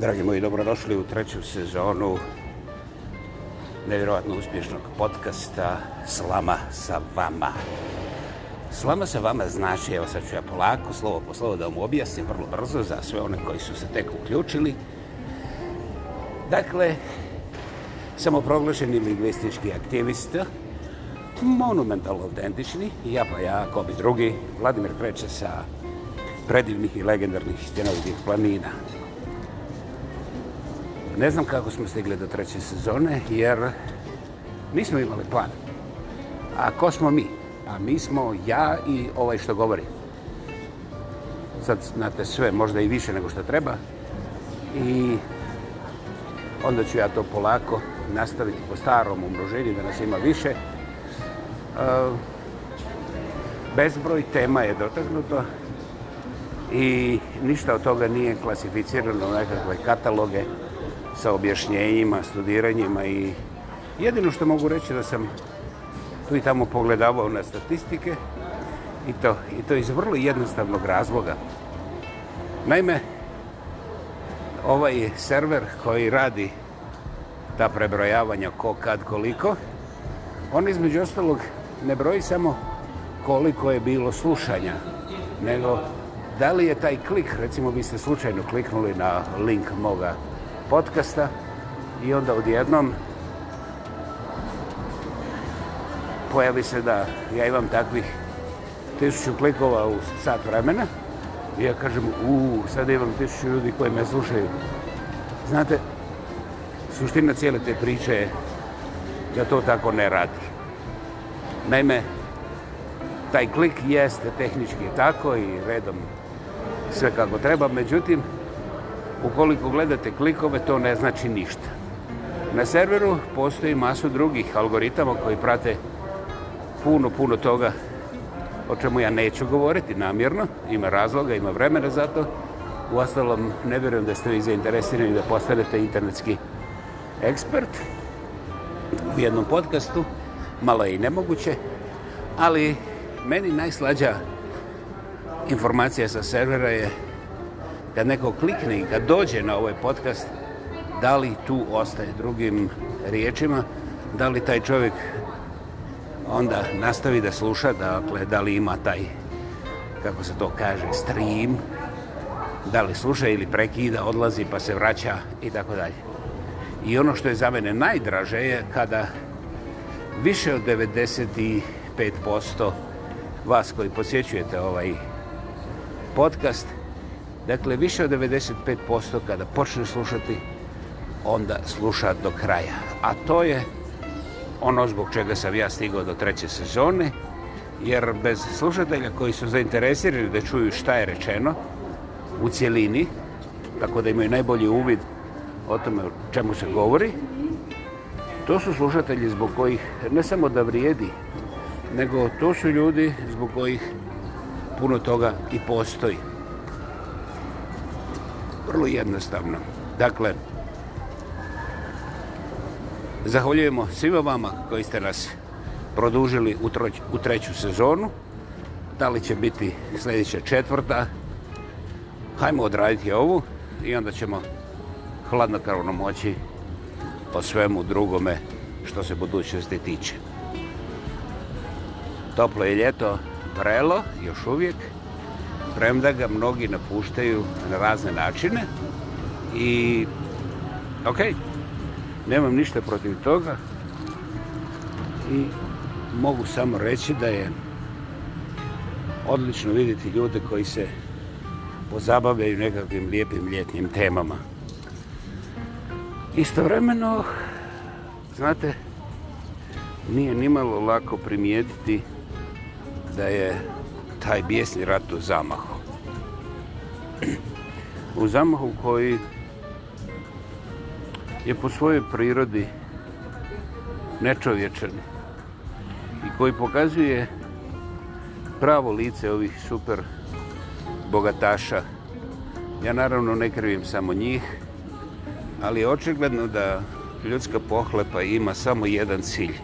Dragi moji, dobrodošli u treću sezonu nevjerovatno uspješnog podcasta Slama sa vama. Slama sa vama znači, evo sad ću ja polako, slovo po slovo da vam objasnim vrlo brzo za sve one koji su se tek uključili. Dakle, samoproglašeni lingvistički aktivist, monumentalno autentični, ja pa ja, ko bi drugi, Vladimir Kreće sa predivnih i legendarnih stjenovitih planina. Hvala. Ne znam kako smo stigli do treće sezone, jer nismo imali plan. A ko smo mi? A mi smo ja i ovaj što govori. Sad znate sve, možda i više nego što treba. I onda ću ja to polako nastaviti po starom umroženju, da nas ima više. Bezbroj tema je dotaknuto i ništa od toga nije klasificirano u nekakve kataloge sa objašnjenjima, studiranjima i jedino što mogu reći da sam tu i tamo pogledavao na statistike i to, i to iz vrlo jednostavnog razloga. Naime, ovaj server koji radi ta prebrojavanja ko, kad, koliko, on između ostalog ne broji samo koliko je bilo slušanja, nego da li je taj klik, recimo vi ste slučajno kliknuli na link moga podcasta i onda odjednom pojavi se da ja imam takvih tisuću klikova u sat vremena i ja kažem, uuu, sad imam tisuću ljudi koji me slušaju. Znate, suština cijele te priče je da to tako ne radi. Naime, taj klik jeste tehnički tako i redom sve kako treba, međutim, Ukoliko gledate klikove, to ne znači ništa. Na serveru postoji masu drugih algoritama koji prate puno, puno toga o čemu ja neću govoriti namjerno. Ima razloga, ima vremena za to. U ostalom, ne vjerujem da ste vi zainteresirani da postanete internetski ekspert u jednom podcastu. Malo je i nemoguće, ali meni najslađa informacija sa servera je kad neko klikne i kad dođe na ovaj podcast, da li tu ostaje drugim riječima, da li taj čovjek onda nastavi da sluša, dakle, da li ima taj, kako se to kaže, stream, da li sluša ili prekida, odlazi pa se vraća i tako dalje. I ono što je za mene najdraže je kada više od 95% vas koji posjećujete ovaj podcast – Dakle, više od 95% kada počne slušati, onda sluša do kraja. A to je ono zbog čega sam ja stigao do treće sezone, jer bez slušatelja koji su zainteresirani da čuju šta je rečeno u cijelini, tako da imaju najbolji uvid o tome čemu se govori, to su slušatelji zbog kojih ne samo da vrijedi, nego to su ljudi zbog kojih puno toga i postoji. Vrlo jednostavno. Dakle, zahvaljujemo svima vama koji ste nas produžili u, troć, u treću sezonu. Da li će biti sljedeća četvrta? Hajmo odraditi ovu i onda ćemo hladnokarvno moći po svemu drugome što se budućnosti tiče. Toplo je ljeto, vrelo još uvijek premda ga mnogi napuštaju na razne načine. I, ok, nemam ništa protiv toga. I mogu samo reći da je odlično vidjeti ljude koji se pozabavljaju nekakvim lijepim ljetnim temama. Istovremeno, znate, nije nimalo lako primijetiti da je taj bijesni rat u zamahu. U zamahu koji je po svojoj prirodi nečovječan i koji pokazuje pravo lice ovih super bogataša. Ja naravno ne krivim samo njih, ali je očigledno da ljudska pohlepa ima samo jedan cilj,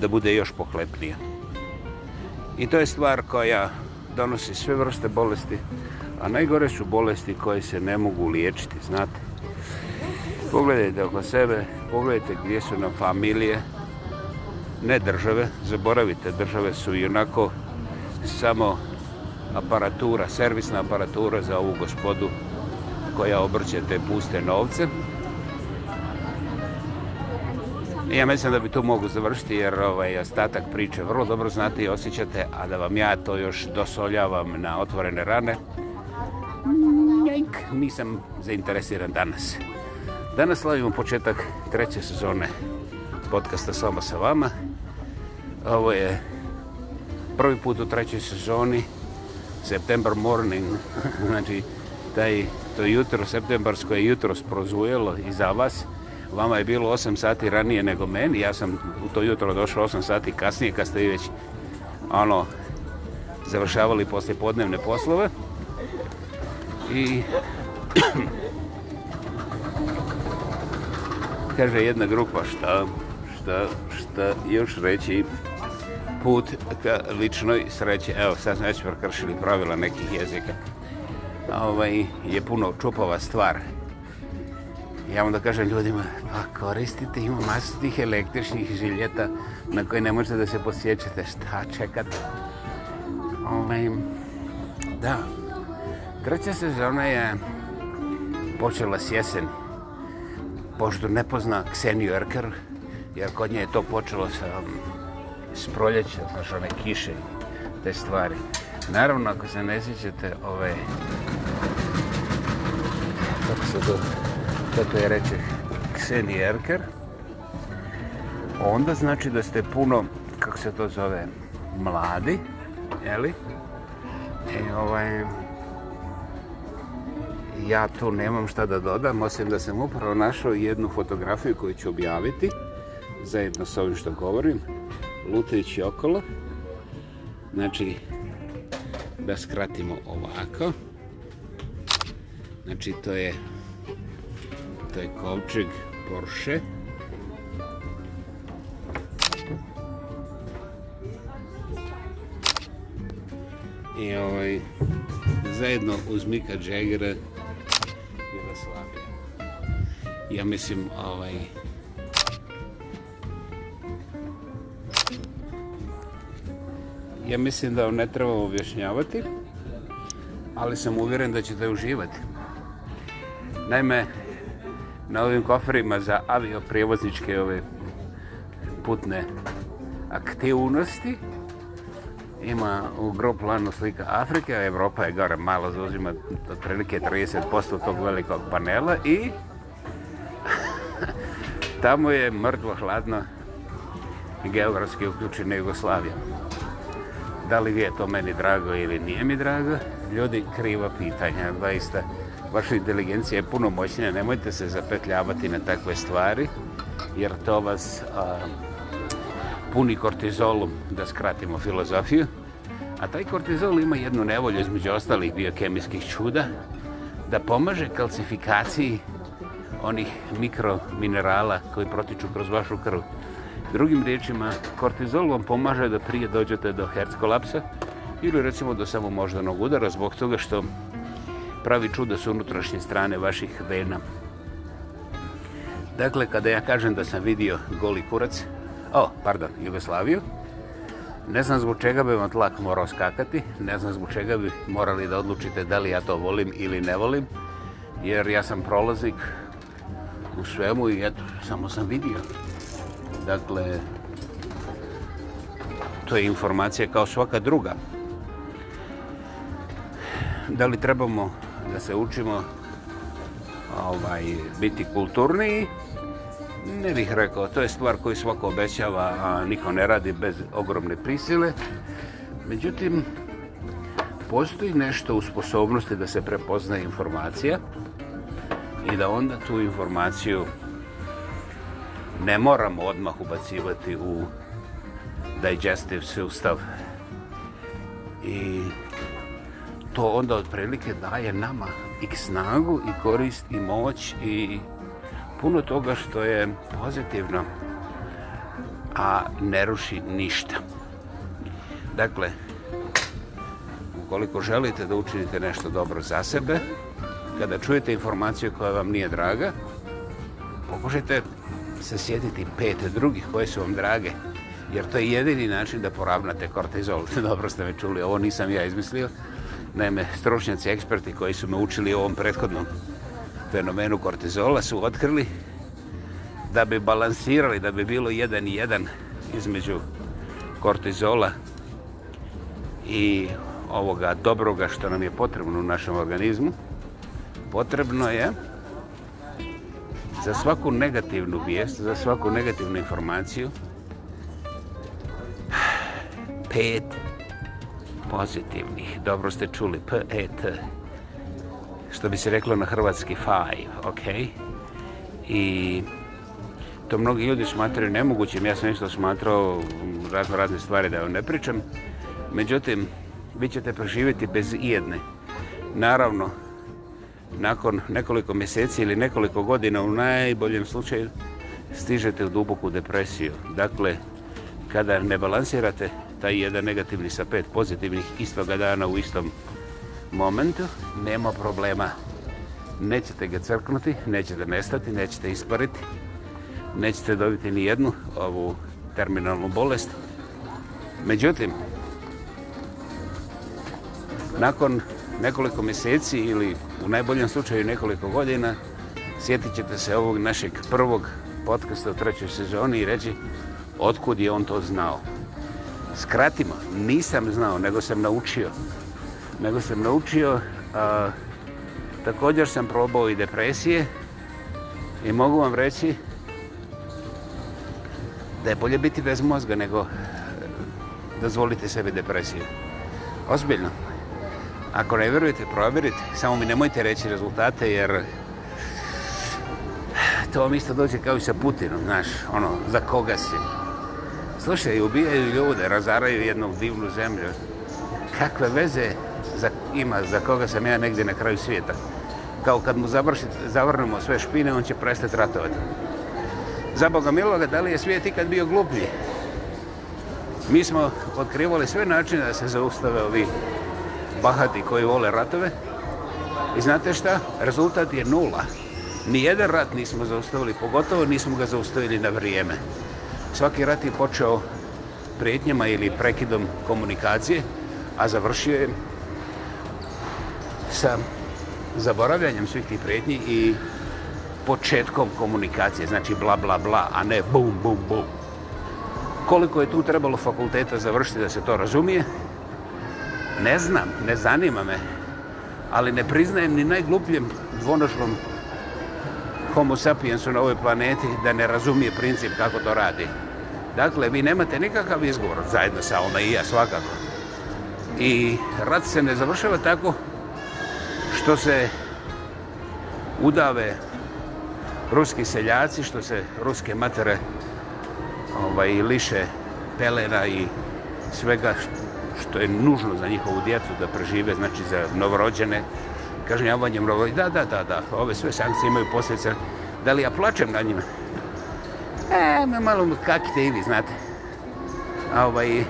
da bude još pohlepnija. I to je stvar koja donosi sve vrste bolesti, a najgore su bolesti koje se ne mogu liječiti, znate. Pogledajte oko sebe, pogledajte gdje su nam familije, ne države, zaboravite, države su i onako samo aparatura, servisna aparatura za ovu gospodu koja obrće te puste novce. Ja mislim da bi tu mogu završiti jer ovaj ostatak priče vrlo dobro znate i osjećate, a da vam ja to još dosoljavam na otvorene rane, njajk, nisam zainteresiran danas. Danas slavimo početak treće sezone podcasta Soma sa vama. Ovo je prvi put u trećoj sezoni, September morning, znači taj, to jutro, septembarsko je jutro sprozujelo i za vas. Uh, Vama je bilo 8 sati ranije nego meni, ja sam u to jutro došao 8 sati kasnije kad ste već ono, završavali poslije podnevne poslove. I... Kaže jedna grupa šta, šta, šta još reći put ka ličnoj sreći. Evo, sad smo već prekršili pravila nekih jezika. Ovaj je puno čupava stvar. Ovaj, ja onda kažem ljudima, pa koristite, ima masu tih električnih žiljeta na koje ne možete da se posjećate, šta čekate? Ove, ovaj, da, kraća sezona je počela s jesen, pošto ne pozna Kseniju Erker, jer kod nje je to počelo sa um, s proljeća, znaš, one kiše i te stvari. Naravno, ako se ne sjećate, ove... Ovaj, kako se to... Do kako je reče Kseni Erker, onda znači da ste puno, kako se to zove, mladi, jeli? I e, ovaj, ja tu nemam šta da dodam, osim da sam upravo našao jednu fotografiju koju ću objaviti, zajedno s ovim što govorim, lutajući okolo. Znači, da skratimo ovako. Znači, to je taj kovčeg Porsche. I ovaj, zajedno uz Mika Jagera Ja mislim, ovaj... Ja mislim da vam ne treba objašnjavati, ali sam uvjeren da ćete uživati. Naime, na ovim koferima za avioprevozničke ove putne aktivnosti. Ima u grob planu slika Afrike, a Evropa je gore malo, zauzima otprilike 30% tog velikog panela i tamo je mrtvo hladno geografski uključena Jugoslavija. Da li je to meni drago ili nije mi drago? Ljudi, kriva pitanja, zaista. Da vaša inteligencija je puno moćnija, nemojte se zapetljavati na takve stvari, jer to vas a, puni kortizolom, da skratimo filozofiju. A taj kortizol ima jednu nevolju između ostalih biokemijskih čuda, da pomaže kalcifikaciji onih mikrominerala koji protiču kroz vašu krv. Drugim riječima, kortizol vam pomaže da prije dođete do herc kolapsa ili recimo do samomoždanog udara zbog toga što pravi čuda s unutrašnje strane vaših vena. Dakle, kada ja kažem da sam vidio goli kurac, o, pardon, Jugoslaviju, ne znam zbog čega bi vam tlak morao skakati, ne znam zbog čega bi morali da odlučite da li ja to volim ili ne volim, jer ja sam prolazik u svemu i eto, samo sam vidio. Dakle, to je informacija kao svaka druga. Da li trebamo da se učimo ovaj, biti kulturniji. Ne bih rekao, to je stvar koju svako obećava, a niko ne radi bez ogromne prisile. Međutim, postoji nešto u sposobnosti da se prepozna informacija i da onda tu informaciju ne moramo odmah ubacivati u digestive sustav. I to onda otprilike daje nama i snagu i korist i moć i puno toga što je pozitivno a ne ruši ništa. Dakle, ukoliko želite da učinite nešto dobro za sebe, kada čujete informaciju koja vam nije draga, pokušajte se sjetiti pet drugih koje su vam drage, jer to je jedini način da poravnate kortizol. Dobro ste me čuli, ovo nisam ja izmislio. Naime, stručnjaci eksperti koji su me učili o ovom prethodnom fenomenu kortizola su otkrili da bi balansirali, da bi bilo jedan i jedan između kortizola i ovoga dobroga što nam je potrebno u našem organizmu, potrebno je za svaku negativnu vijest, za svaku negativnu informaciju pet pozitivnih. Dobro ste čuli, p, e, t. Što bi se reklo na hrvatski, five, ok? I to mnogi ljudi smatraju nemogućim. Ja sam isto smatrao razno razne stvari da vam ne pričam. Međutim, vi ćete preživjeti bez jedne. Naravno, nakon nekoliko mjeseci ili nekoliko godina, u najboljem slučaju, stižete u duboku depresiju. Dakle, kada ne balansirate taj jedan negativni sa pet pozitivnih istoga dana u istom momentu, nema problema. Nećete ga crknuti, nećete nestati, nećete ispariti, nećete dobiti ni jednu ovu terminalnu bolest. Međutim, nakon nekoliko mjeseci ili u najboljem slučaju nekoliko godina, sjetit ćete se ovog našeg prvog podcasta u trećoj sezoni i reći otkud je on to znao skratimo, nisam znao, nego sam naučio. Nego sam naučio, a, također sam probao i depresije i mogu vam reći da je bolje biti bez mozga nego e, dozvolite sebi depresiju. Ozbiljno, ako ne vjerujete, provjerite, samo mi nemojte reći rezultate jer to vam isto dođe kao i sa Putinom, znaš, ono, za koga si, Slušaj, ubijaju ljude, razaraju jednu divnu zemlju. Kakve veze za, ima za koga sam ja negdje na kraju svijeta? Kao kad mu završi, zavrnemo sve špine, on će prestati ratovati. Za Boga miloga, da li je svijet ikad bio gluplji? Mi smo otkrivali sve načine da se zaustave ovi bahati koji vole ratove. I znate šta? Rezultat je nula. Nijedan rat nismo zaustavili, pogotovo nismo ga zaustavili na vrijeme. Svaki rat je počeo prijetnjama ili prekidom komunikacije, a završio je sa zaboravljanjem svih tih prijetnji i početkom komunikacije, znači bla bla bla, a ne bum bum bum. Koliko je tu trebalo fakulteta završiti da se to razumije? Ne znam, ne zanima me, ali ne priznajem ni najglupljem dvonožnom homo sapiensu na ovoj planeti da ne razumije princip kako to radi. Dakle, vi nemate nikakav izgovor zajedno sa ona i ja svakako. I rat se ne završava tako što se udave ruski seljaci, što se ruske matere ovaj, liše pelena i svega što je nužno za njihovu djecu da prežive, znači za novorođene, kažnjavanje mrovo. Da, da, da, da, ove sve sankcije imaju posljedice. Da li ja plačem na njima? E, me malo kakite ili, znate. A ovaj,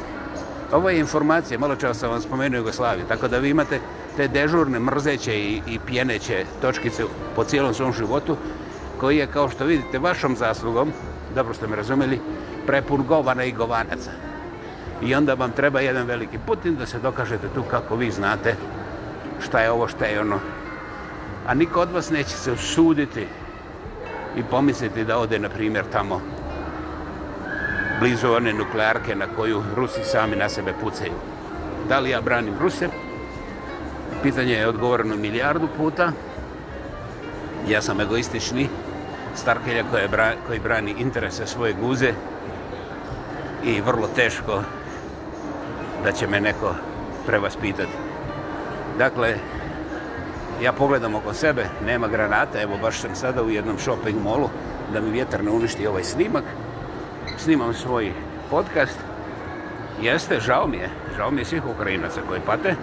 ovo je informacija, malo čeo sam vam spomenuo Jugoslaviju, tako da vi imate te dežurne mrzeće i, i pjeneće točkice po cijelom svom životu, koji je, kao što vidite, vašom zaslugom, dobro ste me razumeli, prepun govana i govanaca. I onda vam treba jedan veliki Putin da se dokažete tu kako vi znate šta je ovo, šta je ono. A niko od vas neće se usuditi i pomisliti da ode, na primjer, tamo blizu one nuklearke na koju Rusi sami na sebe pucaju. Da li ja branim Ruse? Pitanje je odgovorno milijardu puta. Ja sam egoistični starkelja koji, bra, koji brani interese svoje guze i vrlo teško da će me neko prevaspitati. Dakle, ja pogledam oko sebe, nema granata, evo baš sam sada u jednom shopping molu da mi vjetar ne uništi ovaj snimak. Snimam svoj podcast. Jeste, žao mi je. Žao mi je svih Ukrajinaca koji pate.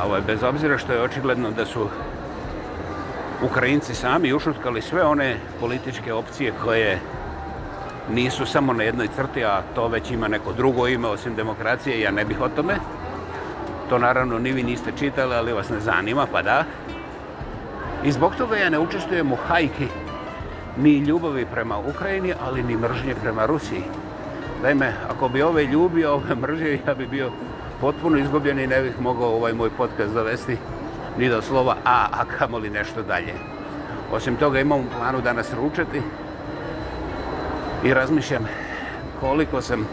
A ovo je bez obzira što je očigledno da su Ukrajinci sami ušutkali sve one političke opcije koje nisu samo na jednoj crti, a to već ima neko drugo ime osim demokracije, ja ne bih o tome. To naravno ni vi niste čitali, ali vas ne zanima, pa da. I zbog toga ja ne učestujem u hajki ni ljubavi prema Ukrajini, ali ni mržnje prema Rusiji. Dajme, ako bi ove ljubio, ove mržnje, ja bi bio potpuno izgubljen i ne bih mogao ovaj moj podcast dovesti ni do slova A, a kamoli nešto dalje. Osim toga imam planu danas ručati i razmišljam koliko sam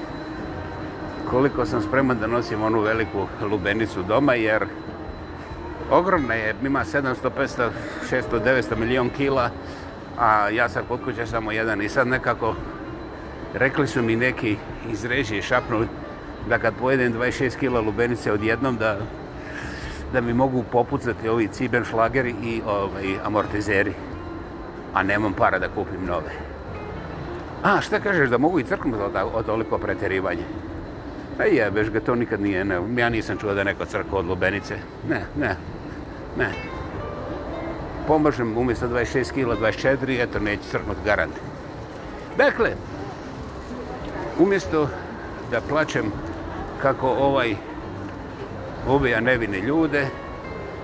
koliko sam spreman da nosim onu veliku lubenicu doma, jer ogromna je, ima 700, 500, 600, 900 milijon kila, a ja sam kod kuće samo jedan i sad nekako rekli su mi neki iz režije šapnuli da kad pojedem 26 kila lubenice odjednom da da mi mogu popucati ovi ciben flageri i ovaj, amortizeri. A nemam para da kupim nove. A, šta kažeš, da mogu i crknuti od, od toliko preterivanja? Pa jebeš ga, to nikad nije. Ne, ja nisam čuo da je neko crko od Lubenice. Ne, ne, ne. Pomažem umjesto 26 kila, 24, eto, neće crknut garanti. Dakle, umjesto da plaćem kako ovaj ubija nevine ljude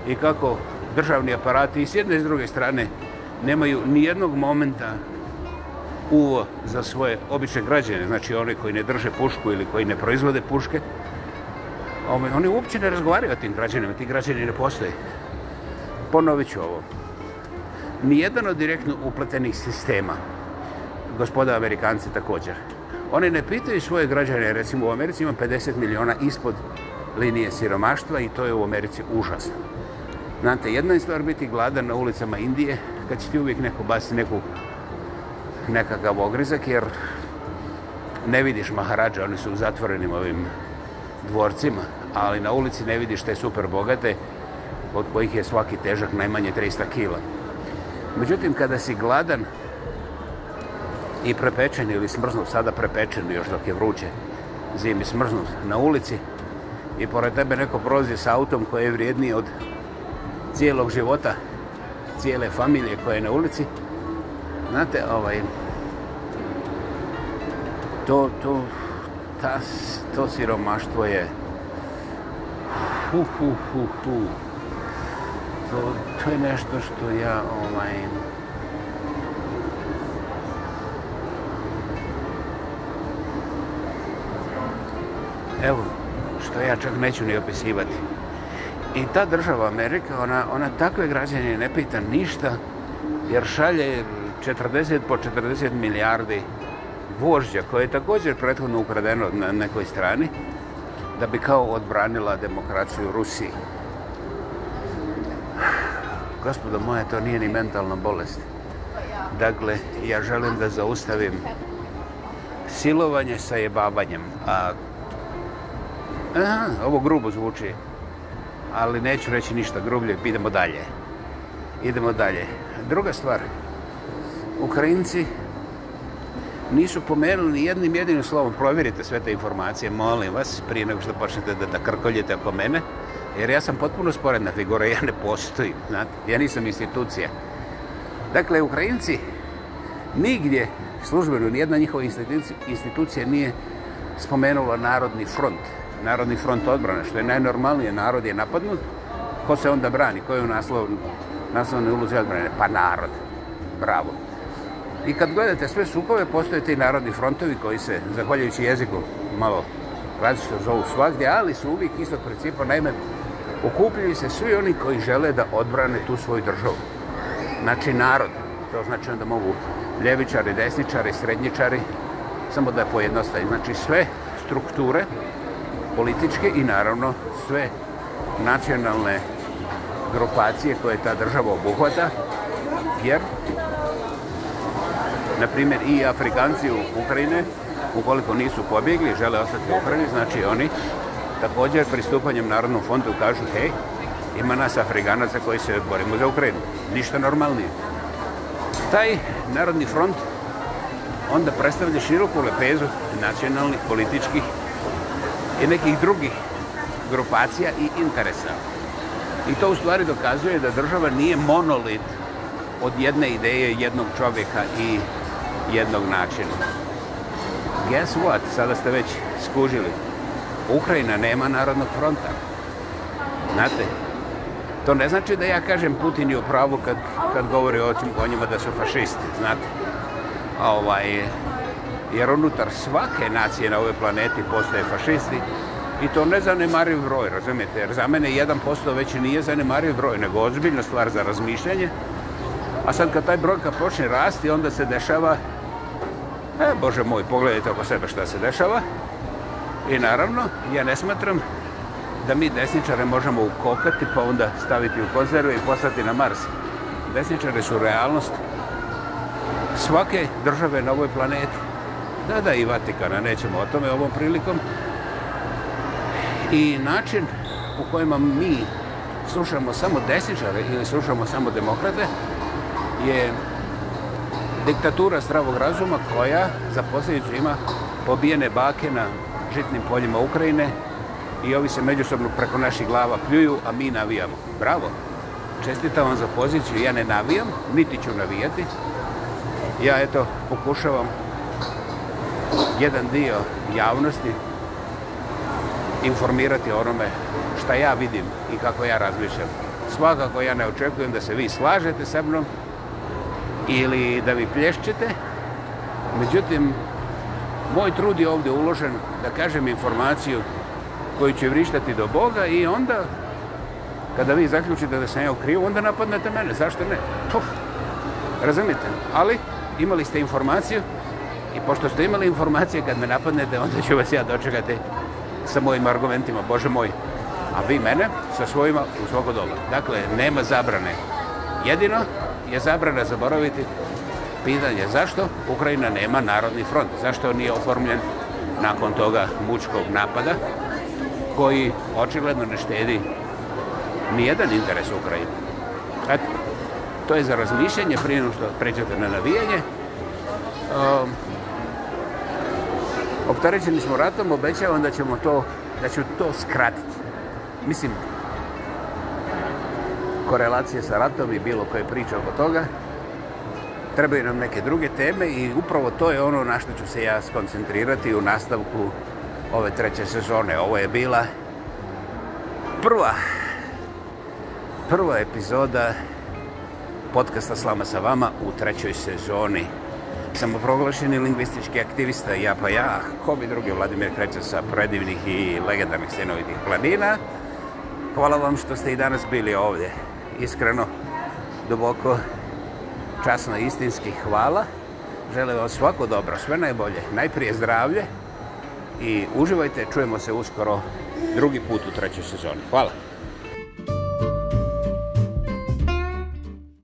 i kako državni aparati s jedne i s druge strane nemaju ni jednog momenta uvo za svoje obične građane, znači one koji ne drže pušku ili koji ne proizvode puške, oni uopće ne razgovaraju o tim građanima, ti građani ne postoje. Ponovit ću ovo. Nijedan od direktno upletenih sistema, gospoda Amerikanci također, oni ne pitaju svoje građane, recimo u Americi ima 50 miliona ispod linije siromaštva i to je u Americi užasno. Znate, jedna je stvar biti gladan na ulicama Indije, kad će ti uvijek neko basiti neku nekakav ogrizak, jer ne vidiš maharadža, oni su u zatvorenim ovim dvorcima, ali na ulici ne vidiš te super bogate, od kojih je svaki težak najmanje 300 kila. Međutim, kada si gladan i prepečen ili smrznut, sada prepečen još dok je vruće, zimi smrznut na ulici i pored tebe neko prolazi sa autom koji je vrijedniji od cijelog života, cijele familije koje je na ulici, znate, ovaj, to, to, ta, to siromaštvo je, hu, hu, hu, hu, to, to je nešto što ja, ovaj, evo, što ja čak neću ni opisivati. I ta država Amerika, ona, ona takve građanje ne pita ništa, jer šalje 40 po 40 milijardi vožđa, koje je također prethodno ukradeno na nekoj strani, da bi kao odbranila demokraciju Rusiji. Gospodo moje, to nije ni mentalna bolest. Dakle, ja želim da zaustavim silovanje sa jebavanjem. A, aha, ovo grubo zvuči, ali neću reći ništa grublje, idemo dalje. Idemo dalje. Druga stvar, Ukrajinci nisu pomenuli ni jednim jedinim slovom. Provjerite sve te informacije, molim vas, prije nego što počnete da, da krkoljete oko mene, jer ja sam potpuno sporedna figura, ja ne postojim, znate, ja nisam institucija. Dakle, Ukrajinci nigdje službeno, nijedna njihova institucija nije spomenula Narodni front, Narodni front odbrane, što je najnormalnije, narod je napadnut, ko se onda brani, ko je u naslovnoj naslovno ulozi odbrane? Pa narod. Bravo. I kad gledate sve sukove, postoje ti narodni frontovi koji se, zahvaljujući jeziku, malo različito zovu svakdje, ali su uvijek istog principa. Naime, okupljuju se svi oni koji žele da odbrane tu svoju državu. Znači narod. To znači da mogu ljevičari, desničari, srednjičari, samo da pojednostavim. Znači sve strukture političke i naravno sve nacionalne grupacije koje ta država obuhvata, jer na primjer, i Afrikanci u Ukrajine, ukoliko nisu pobjegli, žele ostati u Ukrajini, znači oni također pristupanjem Narodnom fondu kažu, hej, ima nas Afriganaca koji se borimo za Ukrajinu. Ništa normalnije. Taj Narodni front onda predstavlja široku lepezu nacionalnih, političkih i nekih drugih grupacija i interesa. I to u stvari dokazuje da država nije monolit od jedne ideje jednog čovjeka i jednog načina. Guess what? Sada ste već skužili. Ukrajina nema narodnog fronta. Znate, to ne znači da ja kažem Putin je u pravu kad, kad govori o, tim, o njima da su fašisti, znate. A ovaj, jer unutar svake nacije na ovoj planeti postoje fašisti i to ne zanemariv broj, razumijete? Jer za mene 1% već nije zanemariv broj, nego ozbiljna stvar za razmišljanje. A sad kad taj brojka počne rasti, onda se dešava E, Bože moj, pogledajte oko sebe šta se dešava. I naravno, ja ne smatram da mi desničare možemo ukokati pa onda staviti u konzerve i poslati na Mars. Desničare su realnost svake države na ovoj planeti. Da, da, i Vatikana, nećemo o tome ovom prilikom. I način u kojima mi slušamo samo desničare ili slušamo samo demokrate je diktatura zdravog razuma koja za posljedicu ima pobijene bake na žitnim poljima Ukrajine i ovi se međusobno preko naših glava pljuju, a mi navijamo. Bravo! Čestitam vam za poziciju. Ja ne navijam, niti ću navijati. Ja, eto, pokušavam jedan dio javnosti informirati onome šta ja vidim i kako ja razmišljam. Svakako ja ne očekujem da se vi slažete sa mnom, ili da mi plješćete. Međutim, moj trud je ovdje uložen da kažem informaciju koju će vrištati do Boga i onda, kada vi zaključite da sam ja u krivu, onda napadnete mene. Zašto ne? Puf. Razumite? Ali, imali ste informaciju i pošto ste imali informacije kad me napadnete, onda ću vas ja dočekati sa mojim argumentima, Bože moj. A vi mene sa svojima u svoko doba. Dakle, nema zabrane. Jedino, je zabrana zaboraviti pitanje zašto Ukrajina nema Narodni front, zašto on nije oformljen nakon toga mučkog napada koji očigledno ne štedi nijedan interes Ukrajine. Eto, to je za razmišljanje prije što pređete na navijanje. Um, ehm, Optarećeni smo ratom, obećavam da ćemo to, da ću to skratiti. Mislim, korelacije sa ratom i bilo koje priče oko toga. Trebaju nam neke druge teme i upravo to je ono na što ću se ja skoncentrirati u nastavku ove treće sezone. Ovo je bila prva prva epizoda podcasta Slama sa vama u trećoj sezoni. Sam proglašeni lingvistički aktivista ja pa ja, ko bi drugi Vladimir Kreća sa predivnih i legendarnih senovitih planina. Hvala vam što ste i danas bili ovdje iskreno, duboko, časno i istinski hvala. Žele vam svako dobro, sve najbolje, najprije zdravlje i uživajte, čujemo se uskoro drugi put u trećoj sezoni. Hvala.